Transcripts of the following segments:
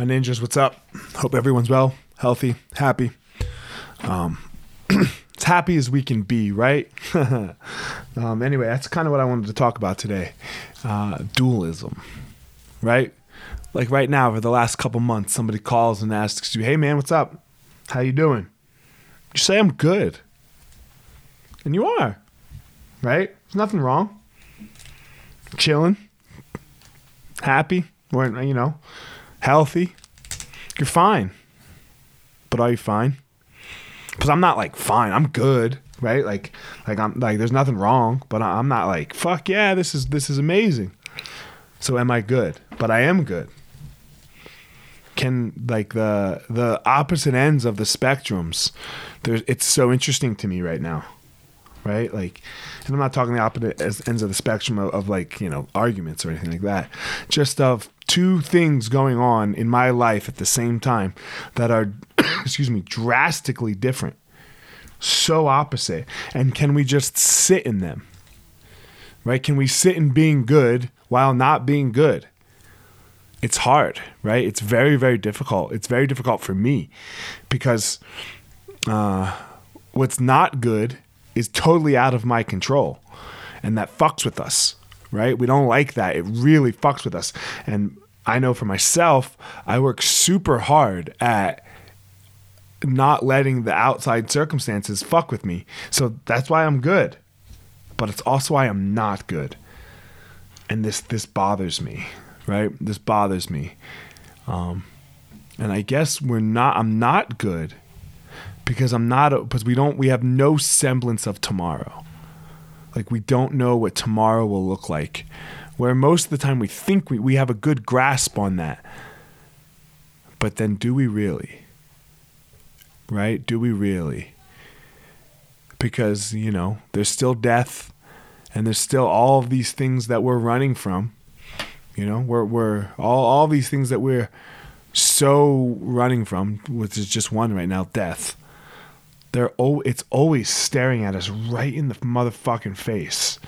My ninjas, what's up? Hope everyone's well, healthy, happy. Um, as happy as we can be, right? um, anyway, that's kind of what I wanted to talk about today. Uh, dualism, right? Like right now, for the last couple months, somebody calls and asks you, "Hey, man, what's up? How you doing?" You say, "I'm good," and you are, right? There's nothing wrong. Chilling, happy, or you know, healthy. You're fine. But are you fine? Because I'm not like fine. I'm good, right? Like, like I'm like there's nothing wrong, but I'm not like fuck yeah. This is this is amazing. So am I good? But I am good. Can like the the opposite ends of the spectrums? There's it's so interesting to me right now right? Like, and I'm not talking the opposite ends of the spectrum of, of like, you know, arguments or anything like that. Just of two things going on in my life at the same time that are, excuse me, drastically different. So opposite. And can we just sit in them? Right? Can we sit in being good while not being good? It's hard, right? It's very, very difficult. It's very difficult for me because uh, what's not good is totally out of my control and that fucks with us right? We don't like that. It really fucks with us. And i know for myself i work super hard at not letting the outside circumstances fuck with me. So that's why i'm good. But it's also why i'm not good. And this this bothers me right? This bothers me. Um and i guess we're not i'm not good because I'm not because we don't we have no semblance of tomorrow. Like we don't know what tomorrow will look like. Where most of the time we think we, we have a good grasp on that. But then do we really? Right? Do we really? Because, you know, there's still death and there's still all of these things that we're running from. You know, we're we're all all these things that we're so running from, which is just one right now, death they're it's always staring at us right in the motherfucking face.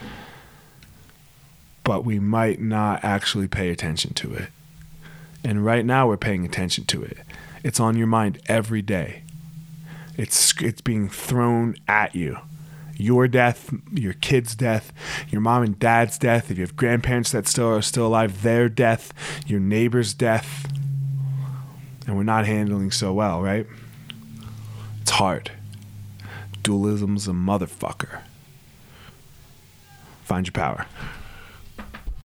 But we might not actually pay attention to it. And right now we're paying attention to it. It's on your mind every day. It's it's being thrown at you. Your death your kid's death your mom and dad's death if you have grandparents that still are still alive their death your neighbor's death. And we're not handling so well right? It's hard dualism's a motherfucker. Find your power.